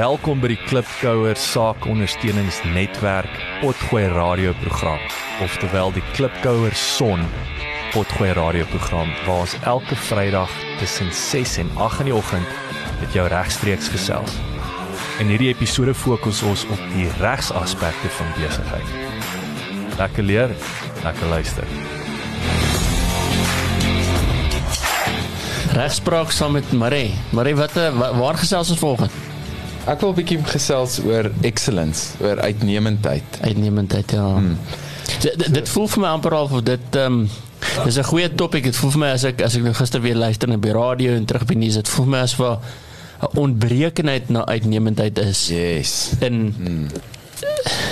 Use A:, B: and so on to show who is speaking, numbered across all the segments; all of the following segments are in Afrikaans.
A: Welkom by die Klipkouer Saakondersteuningsnetwerk Potgooi radioprogram, oftewel die Klipkouer Son Potgooi radioprogram waar ons elke Vrydag tussen 6 en 8 in die oggend met jou regstreeks gesels. In hierdie episode fokus ons op die regsaspekte van besigheid. Lekker leer, lekker luister.
B: Regspraak saam met Marie. Marie, wat eh, wa- waar gesels ons volgende?
C: Ek wil 'n bietjie gesels oor excellence, oor uitnemendheid.
B: Uitnemendheid, ja. Hmm. Dit, dit voel vir my amper al of dit ehm um, dis 'n goeie topik. Dit voel vir my as ek as ek nou gister weer luister na die radio en terug by nuus, dit voel vir my as vir 'n onbrekenheid na uitnemendheid is.
C: Yes.
B: In hmm.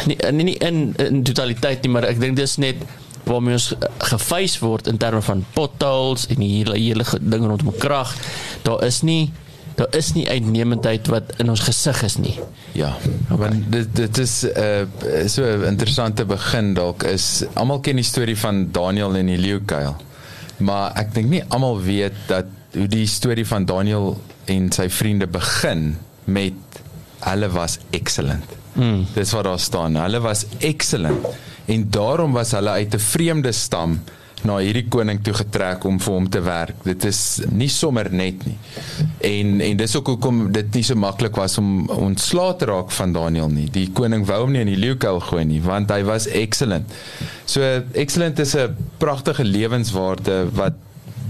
B: nie, nie, nie in in totaliteit nie, maar ek dink dis net waarmee ons gefeis word in terme van potholes en die hele hele ge- ding rondom krag. Daar is nie daar is nie uitnemendheid wat in ons gesig is nie.
C: Ja. Want dit dit is 'n uh, so 'n interessante begin dalk is almal ken die storie van Daniel en die leeukuil. Maar ek dink nie almal weet dat hoe die storie van Daniel en sy vriende begin met hulle was excellent. Mm. Dis wat daar staan. Hulle was excellent en daarom was hulle uit 'n vreemde stam na hierdie koning toe getrek om vir hom te werk. Dit is nie sommer net nie. En en dis ook hoekom dit nie so maklik was om ontslae te raak van Daniel nie. Die koning wou hom nie in die leeukuil gooi nie want hy was excellent. So excellent is 'n pragtige lewenswaarde wat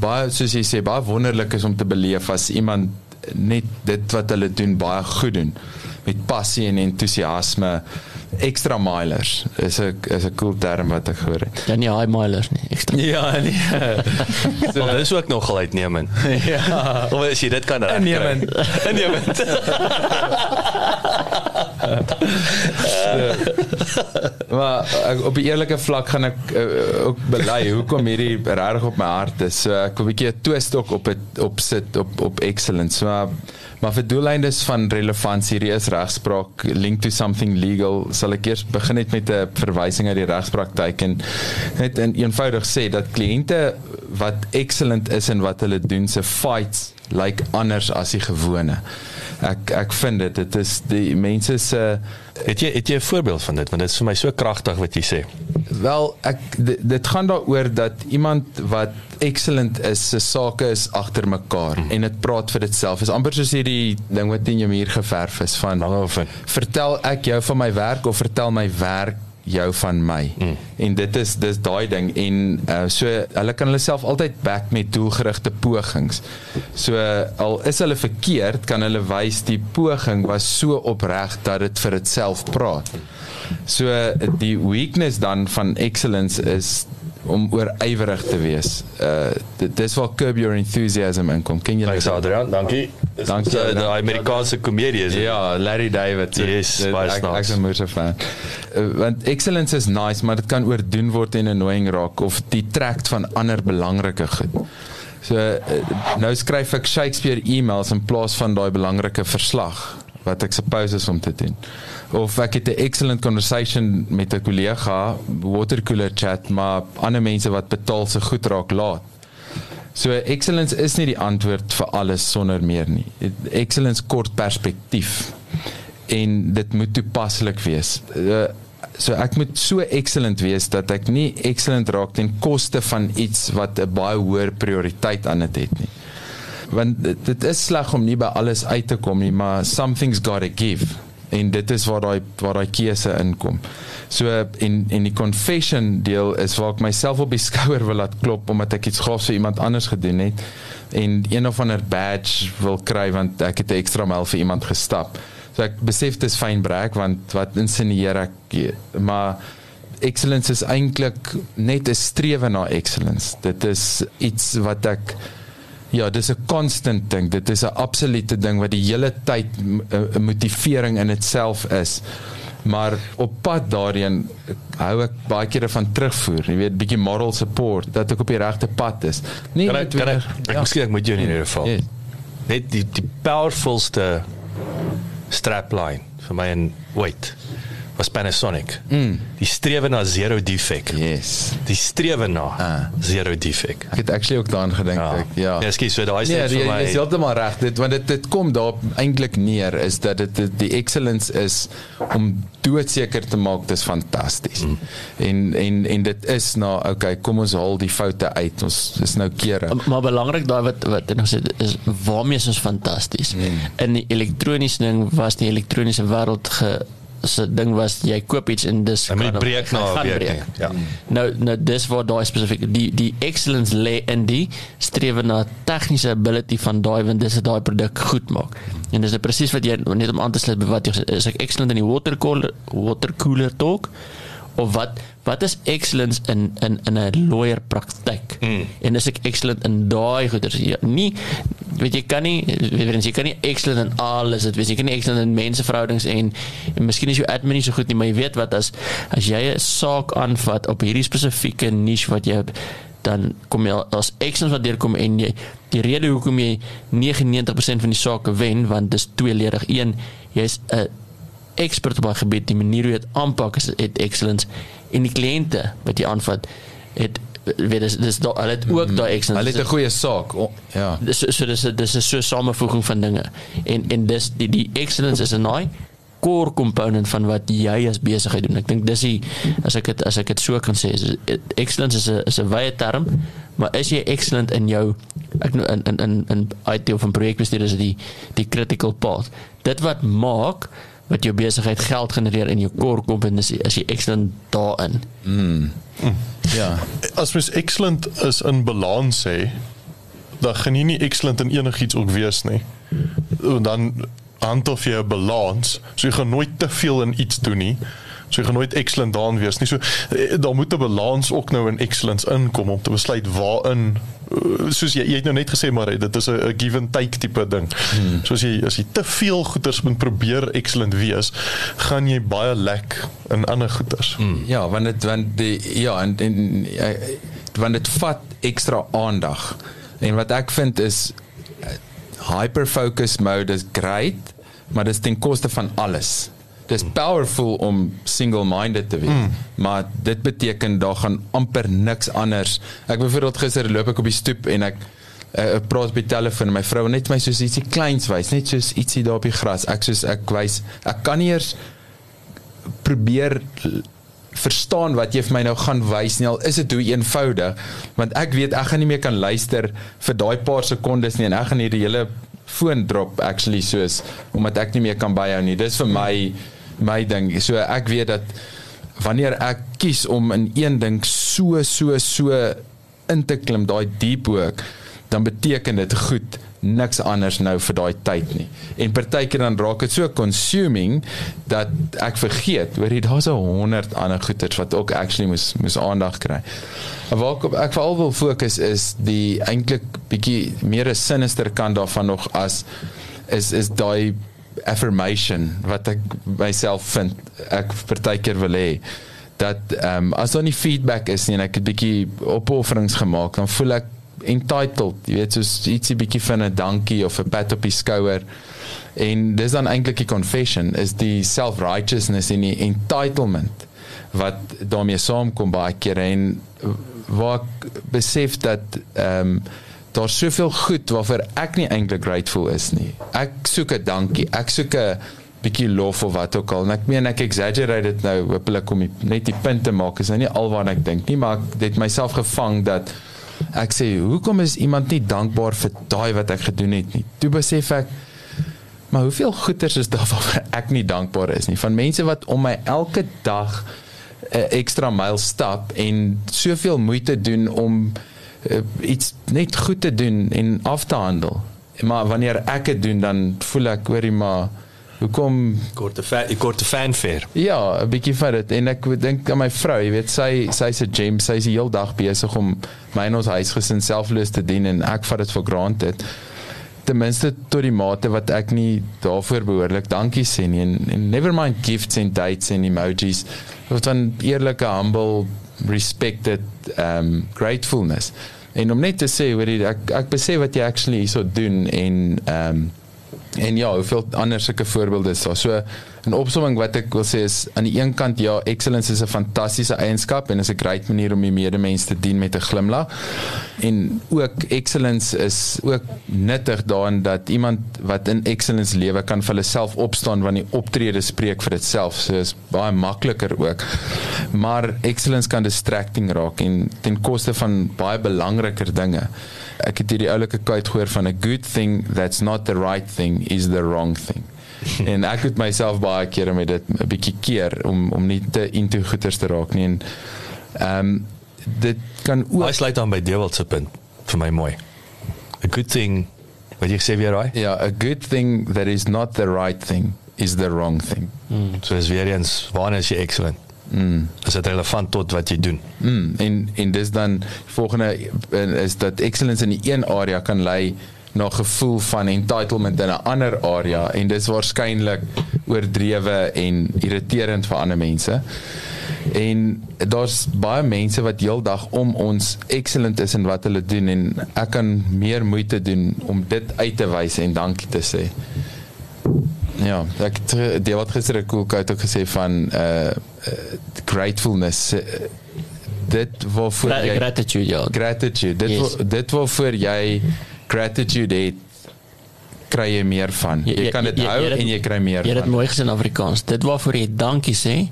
C: baie soos jy sê baie wonderlik is om te beleef as iemand net dit wat hulle doen baie goed doen met passie en entoesiasme extra milers is 'n is 'n cool term wat ek gehoor het.
B: Dan nie high milers nie. Ekstra.
C: Ja, nee.
A: So dit is ook nog uitnemend.
C: ja.
A: Of as jy dit kan regkry.
C: Innemend.
A: Innemend.
C: Maar ek, op 'n eerlike vlak gaan ek uh, ook bely hoekom hierdie regtig op my hart is. So ek wil 'n bietjie 'n twist ook op het op sit op op excellence. Maar maar vir doeleindes van relevantie hier is regspraak link to something legal sal ek eers begin net met 'n verwysing uit die regspraktyk en net in eenvoudig sê dat kliënte wat excellent is in wat hulle doen se fights lyk like anders as die gewone. Ek ek vind dit dit is die mense se
A: Het jy het jy 'n voorbeeld van dit want dit is vir my so kragtig wat jy sê.
C: Wel, ek dit, dit gaan daaroor dat iemand wat excellent is, se sake is agter mekaar mm. en dit praat vir ditself. Is amper soos hierdie ding wat in jou muur geverf is van
A: Lange oefen.
C: vertel ek jou van my werk of vertel my werk jou van my. Mm. En dit is dis daai ding en uh, so hulle kan hulle self altyd back met doelgerigte pogings. So al is hulle verkeerd, kan hulle wys die poging was so opreg dat dit vir ditself praat. So die weakness dan van excellence is om oorywerig te wees. Uh dit dis waar curb your enthusiasm inkom. Ken jy
A: Thanks
C: dit?
A: Adrian, dankie.
C: Dankie,
A: Die, die
C: dankie.
A: Amerikaanse komedie is.
C: Ja, Larry David. so
A: Yes,
C: dit-
A: baie
C: ek
A: snaaks.
C: ek is 'n moeë fan. Uh, want excellence is nice, maar dit kan oordoen word en annoying raak of detract van ander belangrike goed. So uh, nou skryf ek Shakespeare e-mails in plaas van daai belangrike verslag wat ek suppose is om te doen. Of ek het 'n excellent conversation met 'n kollega, watercooler chat, maar ander mense wat betaal se goed raak laat. So excellence is nie die antwoord vir alles sonder meer nie. Excellence kort perspektief en dit moet toepaslik wees. Uh, so ek moet so excellent wees dat ek nie excellent raak ten koste van iets wat 'n baie hoër prioriteit aan dit het nie. Want dit, dit is sleg om nie by alles uit te kom nie, maar something's got to give en dit is waar daai waar daai keuse inkom. So en en die confession deel is waar ek myself op die skouer wil laat klop omdat ek iets gaafs vir iemand anders gedoen het en een of ander badge wil kry want ek het 'n ekstra myl vir iemand gestap. So ek besef dis fyn breek want wat insinieer ek maar excellence is eintlik net 'n strewe na excellence. Dit is iets wat ek Ja, dis 'n constant ding. Dit is 'n absolute ding wat die hele tyd m- 'n motivering in ditself is. Maar op pad daarheen hou ek baie kere van terugvoer. Jy weet, bietjie moral support dat ek op die regte pad is. Nee,
A: Kan ek kan ek, ek miskien ek moet jou in hierdie geval.
C: Yes.
A: Net die die powerfulste strapline vir my en wait was Panasonic. Mm. Die strewe na zero defect.
C: Yes.
A: Die strewe na
C: Ah.
A: zero defect.
C: Ek het actually ook daaraan gedink
A: Ja.
C: ek ja.
A: Ja, skie, so daai is
C: Nee, jy
A: vir my.
C: is heeltemal reg. Dit want dit dit kom daar eintlik neer is dat dit dit- die excellence is om doodseker te maak dis fantasties. Mm. En en en dit is na okay, kom ons haal die foute uit. Ons is nou kere.
B: Maar belangrik daai wat wat nog sê is waarmee is ons fantasties. Mm. In die elektroniese ding was die elektroniese wêreld ge se ding was jy koop iets en dis kan-
A: breek na
B: gaan
A: 'n week.
B: breek.
A: nie. Ja.
B: Nou nou dis waar daai spesifiek die die excellence lê in die strewe na tegniese ability van daai want dis wat daai produk goed maak. En dis presies wat jy net om aan te sluit by wat jy is ek excellent in die water cooler water cooler talk of wat wat is excellence in in in 'n lawyer praktyk mm. en is ek excellent in daai goeders? Ja, nie weet jy kan nie weet jy, kan nie excellent in alles dit wees. Jy kan nie excellent in menseverhoudings en, en miskien is jou admin nie so goed nie maar jy weet wat as as jy 'n saak aanvat op hierdie spesifieke niche wat jy heb, dan kom jy as excellence wat deurkom en jy die rede hoekom jy 99% van die sake wen want dis tweeledig een jy's 'n expert op daai gebied. Die manier hoe jy dit aanpak is het excellence en die kliënte wat jy aanvat het weet dis dis da- hulle het ook daai excellence
C: Hulle het 'n goeie saak. O, ja.
B: dis so dis dis is so 'n samevoeging van dinge en en dis die die excellence is 'n naai core component van wat jy as besigheid doen. Ek dink dis die as ek dit as ek dit so kan sê, is excellence is 'n is 'n wye term, maar is jy excellent in jou ek in in in in IT of 'n projekbestuur is dit die die critical part. Dit wat maak wat jou besigheid geld genereer in jou core competency is jy excellent daarin.
C: Ja.
D: As mens excellent is in balans sê, dan gaan jy nie excellent in enigiets ook wees nie. En dan handhof jy 'n balans. So jy gaan nooit te veel in iets doen nie. So jy gaan nooit excellent daarin wees nie. So eh, daar moet 'n balans ook nou in excellence inkom om te besluit waarin eh, soos jy jy het nou net gesê maar dit is 'n give and take tipe ding. Hmm. So as jy as jy te veel goeders moet probeer excellent wees, gaan jy baie lek in ander goeders. Hmm.
C: Ja, want dit want die ja en en eh, want dit vat ekstra aandag. En wat ek vind is eh, hyper focus mode is great, maar dit is ten koste van alles. Dis powerful om single minded te wees, mm. maar dit beteken daar gaan amper niks anders. Ek byvoorbeeld gister loop ek op die stoep en ek uh, ek praat by telefoon my vrou net my soos ietsie kleins wys, net soos ietsie daar op die gras. Ek soos ek wys, ek kan nie eers probeer verstaan wat jy vir my nou gaan wys nie al is dit hoe eenvoudig want ek weet ek gaan nie meer kan luister vir daai paar sekondes nie en ek gaan hierdie hele foon drop actually soos omdat ek nie meer kan byhou nie dis vir my my ding so ek weet dat wanneer ek kies om in een ding so so so in te klim daai deep work dan beteken dit goed niks anders nou vir daai tyd nie. En partykeer dan raak dit so consuming dat ek vergeet, hoor jy daar's 'n 100 ander goeters wat ook actually moes moes aandag kry. En waar ek, ek veral wil fokus is die eintlik bietjie meer 'n sinister kant daarvan nog as is is daai affirmation wat ek myself vind ek partykeer wil hê dat ehm um, as daar nie feedback is nie en ek het bietjie opofferings gemaak dan voel ek entitled jy weet soos ietsie bietjie van 'n dankie of 'n pat op die skouer. En dis dan eintlik die confession is die self-righteousness en die entitlement wat daarmee saamkom baie keer. En waar ek besef dat ehm um, daar's soveel goed waarvoor ek nie eintlik grateful is nie. Ek soek 'n dankie. Ek soek 'n bietjie lof of wat ook al. En ek meen ek exaggerate dit nou hopelik om die, net die punt te maak. Is nou nie alwaar ek dink nie, maar ek het myself gevang dat ek sê hoekom is iemand nie dankbaar vir daai wat ek gedoen het nie. Toe besef ek maar hoeveel goeders is daar waarvoor ek nie dankbaar is nie. Van mense wat om my elke dag 'n ekstra myl stap en soveel moeite doen om uh, iets net goed te doen en af te handel. Maar wanneer ek dit doen dan voel ek hoorie maar hoekom
A: Korte fa korte fanfare.
C: Ja, 'n bietjie vir dit en ek dink aan my vrou, jy weet sy sy's 'n gem, sy's die hele dag besig om my en ons huisgesin selfloos te dien en ek vat dit vir granted. Ten minste tot die mate wat ek nie daarvoor behoorlik dankie sê nie en, en never mind gifts en dates en emojis. Wat dan eerlike humble respected um gratefulness. En om net te sê hoor jy ek ek besef wat jy actually hierso doen en um En ja, hoeveel ander sulke voorbeelde is daar. So in opsomming wat ek wil sê is aan die een kant ja, excellence is 'n fantastiese eienskap en is 'n great manier om die medemens te dien met 'n glimlag. En ook excellence is ook nuttig daarin dat iemand wat in excellence lewe kan vir hulle self opstaan wanneer die optrede spreek vir ditself. So is baie makliker ook. Maar excellence kan distracting raak en ten koste van baie belangriker dinge. Ek het hierdie oulike quote gehoor van a good thing that's not the right thing is the wrong thing. en ek het myself baie kere met dit 'n bietjie keer om om nie te into goeters te raak nie en ehm um, dit kan ook
A: Hy sluit aan by Dewald se punt vir my mooi. A good thing wat jy sê weer raai.
C: ja, a good thing that is not the right thing is the wrong thing.
A: So is weer eens wanneer is jy excellent?
C: Mm.
A: Is dit relevant tot wat jy doen?
C: Mm, en en dis dan volgende eh, is dat excellence in die een area kan lei na gevoel van entitlement in 'n ander area en dis waarskynlik oordrewe en irriterend vir ander mense. En daar's baie mense wat heeldag om ons excellent is in wat hulle doen en ek kan meer moeite doen om dit uit te wys en dankie te sê. Ja, ek het die wat gister 'n cool quote ook gesê van uh, uh gratefulness uh, dit waarvoor jy
B: gratitude ja.
C: gratitude dit
B: Yes.
C: yes. dit waarvoor jy gratitude het kry jy meer van jy, jy kan dit hou
B: het-
C: en jy kry meer
B: Jy het dit
C: van
B: mooi gesê in Afrikaans. Dit waarvoor jy dankie sê,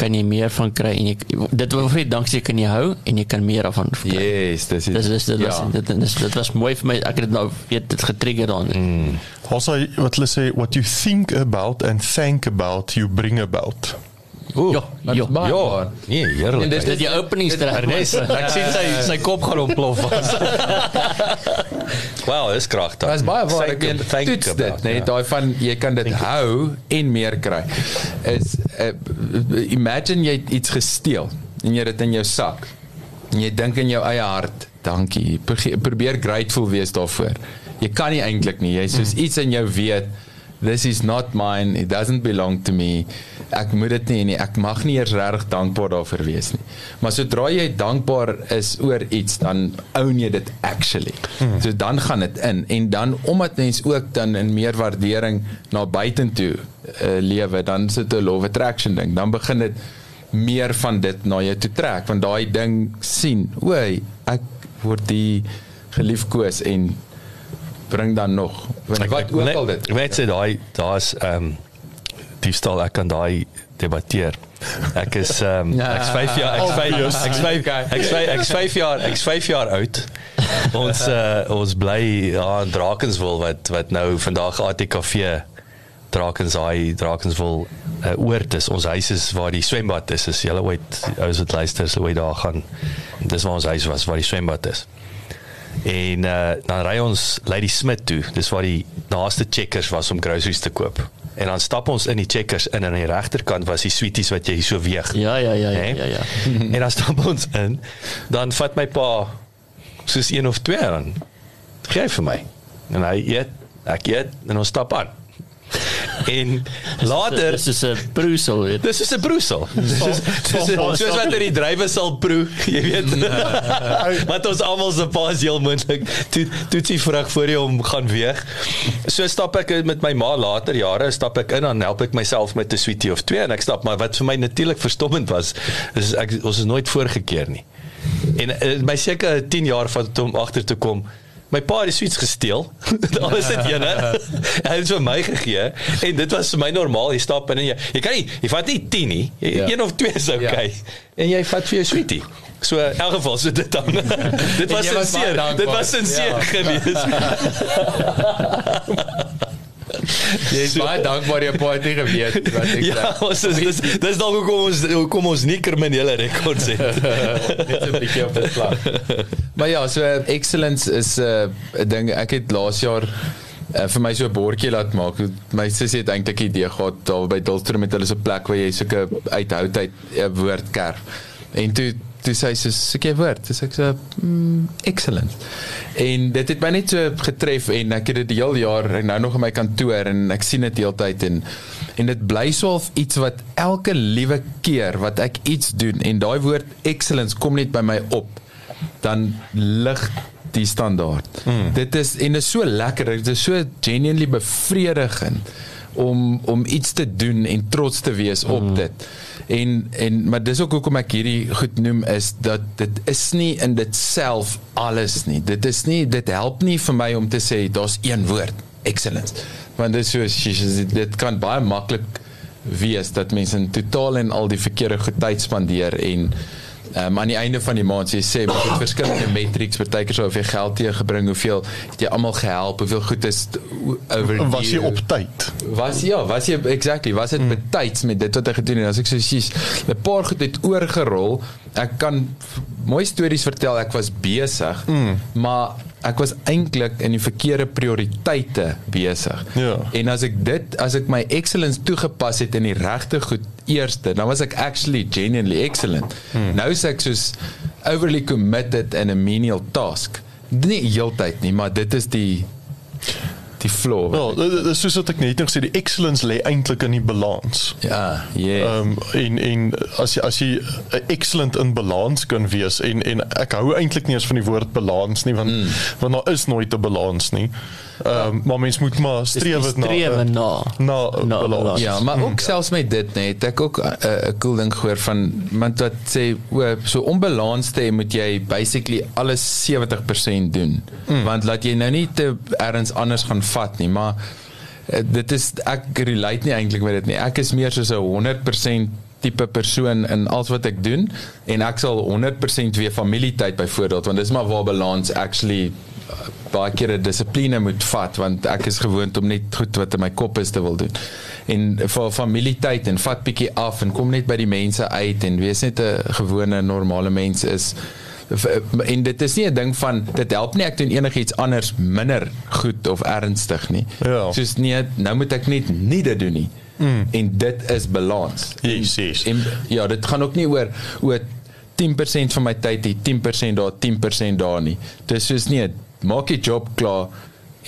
B: kan jy meer van kry en jy dit waarvoor jy dankie sê kan jy hou en jy kan meer daarvan kry.
C: yes dis
B: Dis dis dit was
C: ja.
B: dit, dit, dit was mooi vir my. Ek het dit nou weet dit getrigger dan. Mm.
D: Also wat hulle sê what you think about and think about you bring about.
A: Ooh.
B: Ja, ja.
C: baie
A: Ja,
C: waar.
A: nee, heerlik.
C: En dis-
B: Dit die openingstrek.
A: Ernest, ek sien sy sy kop gaan ontplof. Wow, dis kragtig.
C: Dit is baie waar ek meen toets dit
A: ja.
C: daai van jy kan dit hou en meer kry is uh, imagine jy het iets gesteel en jy het dit in jou sak en jy dink in jou eie hart dankie probeer grateful wees daarvoor jy kan nie eintlik nie jy soos iets in jou weet this is not mine. It doesn't belong to me. Ek moet dit nie nie. Ek mag nie eers regtig dankbaar daarvoor wees nie. Maar sodra jy dankbaar is oor iets dan own jy dit actually. Hmm. so dan gaan dit in. En dan omdat mens ook dan in meer waardering na buitentoe uh, lewe dan sit 'n of attraction ding. Dan begin dit meer van dit na jou toe trek. Want daai ding sien oei ek word die geliefkoes en bring dan nog want wat ook al dit
A: Ek weet sê daai daar's ehm diefstal ek kan daai debatteer. Ek is ehm um,
C: Ja.
A: ek's 5 jaar ek's 5
C: Obvious.
A: ek's 5 ek's 5 ek's 5 jaar ek's 5 jaar oud. Ons uh, ons bly ja in Drakenswil wat wat nou vandag ATKV Drakenshaai Drakenswil uh, oord is. Ons huis is waar die swembad is. As jy ooit ouers wat luister, sou jy daar gaan. Dis waar ons huis was waar die swembad is. En uh, dan ry ons Lady Smith toe. Dis waar die naaste Checkers was om groceries te koop. En dan stap ons in die Checkers in en aan die regterkant was die sweeties wat jy so weeg.
B: Ja ja ja ja
A: Hè?
B: ja. ja.
A: en dan stap ons in. Dan vat my pa soos een of twee. Gee hy vir my. En hy eet, ek eet en ons stap aan. En later
B: Dis is 'n broesel weet.
A: Dis is 'n broesel. Dis is is soos wat in die drywe sal proe, jy weet. Want ons almal se paas heel moontlik toe toetsie vrug voor jy hom gaan weeg. So stap ek met my ma later jare stap ek in dan help ek myself met 'n sweetie of twee en ek stap maar wat vir my natuurlik verstommend was is ek ons is nooit voorgekeer nie. En uh, my seker 10 jaar van toe om agter te kom My pa het sweets gesteel. Alles het ene. Hy het dit vir my gegee en dit was vir my normaal. Jy stap in en jy jy kan nie jy vat nie 10 nie. Jy,
C: Ja.
A: Een of twee is okay.
C: Ja.
A: En jy vat vir jou sweetie. So in elk geval so dit dan. dit was sinseer. Dit was sinseer
C: Ja.
A: geweest.
C: jy is baie dankbaar jy pa het nie geweet wat ek
A: Ja, ons is dis dis dalk hoekom ons hoekom ons nie kriminele rekords het.
C: net 'n bietjie op dit vlak. Maar ja, so excellence is 'n uh, ding ek het laas jaar uh, vir my so 'n bordjie laat maak. My sussie het eintlik 'n idee gehad daar by Dulstrom met hulle so 'n plek waar jy sulke uithoud uit 'n woord kerf. En toe toe sê sy so sulke woord, dis ek so mm, excellent. En dit het my net so getref en ek het dit die hele jaar en nou nog in my kantoor en ek sien dit heeltyd en en dit bly so half iets wat elke liewe keer wat ek iets doen en daai woord excellence kom net by my op dan lig die standaard. Mm. Dit is en dit is so lekker, dit is so genuinely bevredigend om om iets te doen en trots te wees op mm. dit. En en maar dis ook hoekom ek hierdie goed noem is dat dit is nie in dit self alles nie. Dit is nie dit help nie vir my om te sê daar's een woord, excellence. Want dit is so dit kan baie maklik wees dat mense in totaal en al die verkeerde goed tyd spandeer en Um, aan die einde van die maand jy sê met verskillende metrics partykeer sou of jy geld teë gebring hoeveel het jy almal gehelp hoeveel goed is
D: over was jy op tyd
C: was ja was jy exactly was dit mm. betyds met dit wat hy gedoen het as ek so sies 'n paar goed het oorgerol ek kan mooi stories vertel ek was besig mm. maar ek was eintlik in die verkeerde prioriteite besig.
D: Ja.
C: En as ek dit as ek my excellence toegepas het in die regte goed eerste, dan was ek actually genuinely excellent. Hmm. Nou is ek soos overly committed in a menial task. Nie heeltyd nie, maar dit is die die flow.
D: Wel, dit is soos wat ek net gesê die excellence lê eintlik in die balans.
C: Ja, ja.
D: Ehm en en as jy as jy excellent in balans kan wees en en ek hou eintlik nie eens van die woord balans nie want mm. want daar is nooit 'n balans nie. Ehm um, maar mens moet maar streef na
B: streef na
D: na, na balans.
C: Ja, maar ook selfs met dit net ek ook 'n uh, cool ding gehoor van want wat sê o so onbalans te moet jy basically alles 70% doen. Mm. Want laat jy nou nie te erns anders gaan vat nie, maar uh, dit is ek relate nie eintlik met dit nie. Ek is meer soos 'n 100% tipe persoon in alles wat ek doen en ek sal 100% weer familietyd byvoorbeeld want dis maar waar balans actually baie keer 'n dissipline moet vat want ek is gewoond om net goed wat in my kop is te wil doen. En vir familietyd en vat bietjie af en kom net by die mense uit en wees net 'n gewone normale mens is en dit is nie 'n ding van dit help nie ek doen enigiets anders minder goed of ernstig nie.
D: Ja.
C: Soos nee, nou moet ek net nie dit doen nie. Mm. En dit is balans.
D: Yes, yes.
C: En, ja, dit gaan ook nie oor oor 10% van my tyd hier, 10% daar, 10% daar nie. Dis soos nie maak jy job klaar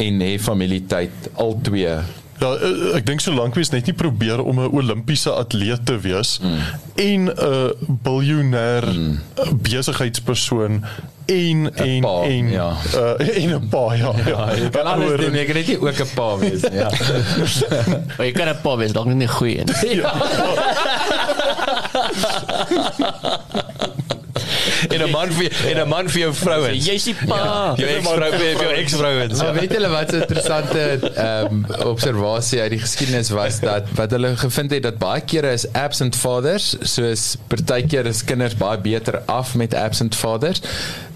C: en hê familietyd al twee
D: Ja, eh, ek dink solank mens net nie probeer om 'n Olimpiese atleet te wees mm. en 'n biljoenêr mm. besigheidspersoon en en
C: pa,
D: en
C: ja.
D: uh, en 'n pa ja.
C: ja jy kan alles doen, jy kan net nie ook 'n pa wees ja.
B: maar jy kan 'n pa wees, dalk nie goeie nie. Ja.
C: En 'n man vir en 'n man vir jou vrouens.
B: Jy's die pa. Ja,
C: jou eksvrou vir jou eksvrouens. Maar weet julle wat 'n interessante ehm um, observasie uit die geskiedenis was dat wat hulle gevind het dat baie kere is absent fathers soos partykeer is kinders baie beter af met absent fathers.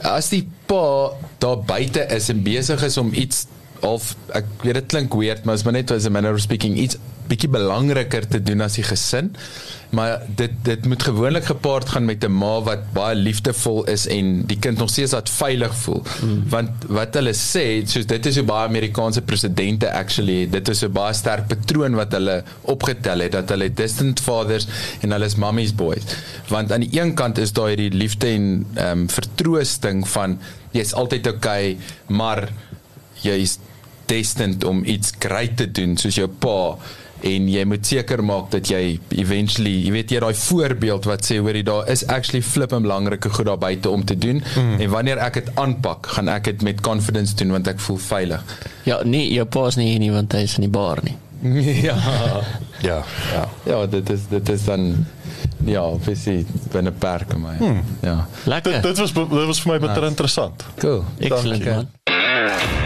C: As die pa daar buite is en besig is om iets of ek weet dit klink weird maar is maar net as a manner of speaking iets bietjie belangriker te doen as die gesin maar dit dit moet gewoonlik gepaard gaan met 'n ma wat baie liefdevol is en die kind nog steeds dat veilig voel. Mm. Want wat hulle sê, soos dit is hoe baie Amerikaanse presidente actually, dit is 'n baie sterk patroon wat hulle opgetel het dat hulle distant fathers en hulle is mummy's boys. Want aan die een kant is daar hierdie liefde en ehm um, vertroosting van jy's altyd okay, maar jy's destined om iets great te doen soos jou pa en jy moet seker maak dat jy eventually, jy weet jy daai voorbeeld wat sê hoorie daar is actually flip 'n belangrike goed daar buite om te doen mm. en wanneer ek dit aanpak, gaan ek dit met confidence doen want ek voel veilig.
B: Ja, nee, jou pa is nie hier nie want hy is in die bar nie.
C: ja.
D: Ja, ja.
C: Ja, dit is dit is dan ja, visie binne perke maar. Hmm. Ja.
B: Lekker.
D: Dit, dit was dit was vir my baie nice. interessant.
C: Cool.
B: Excellent man.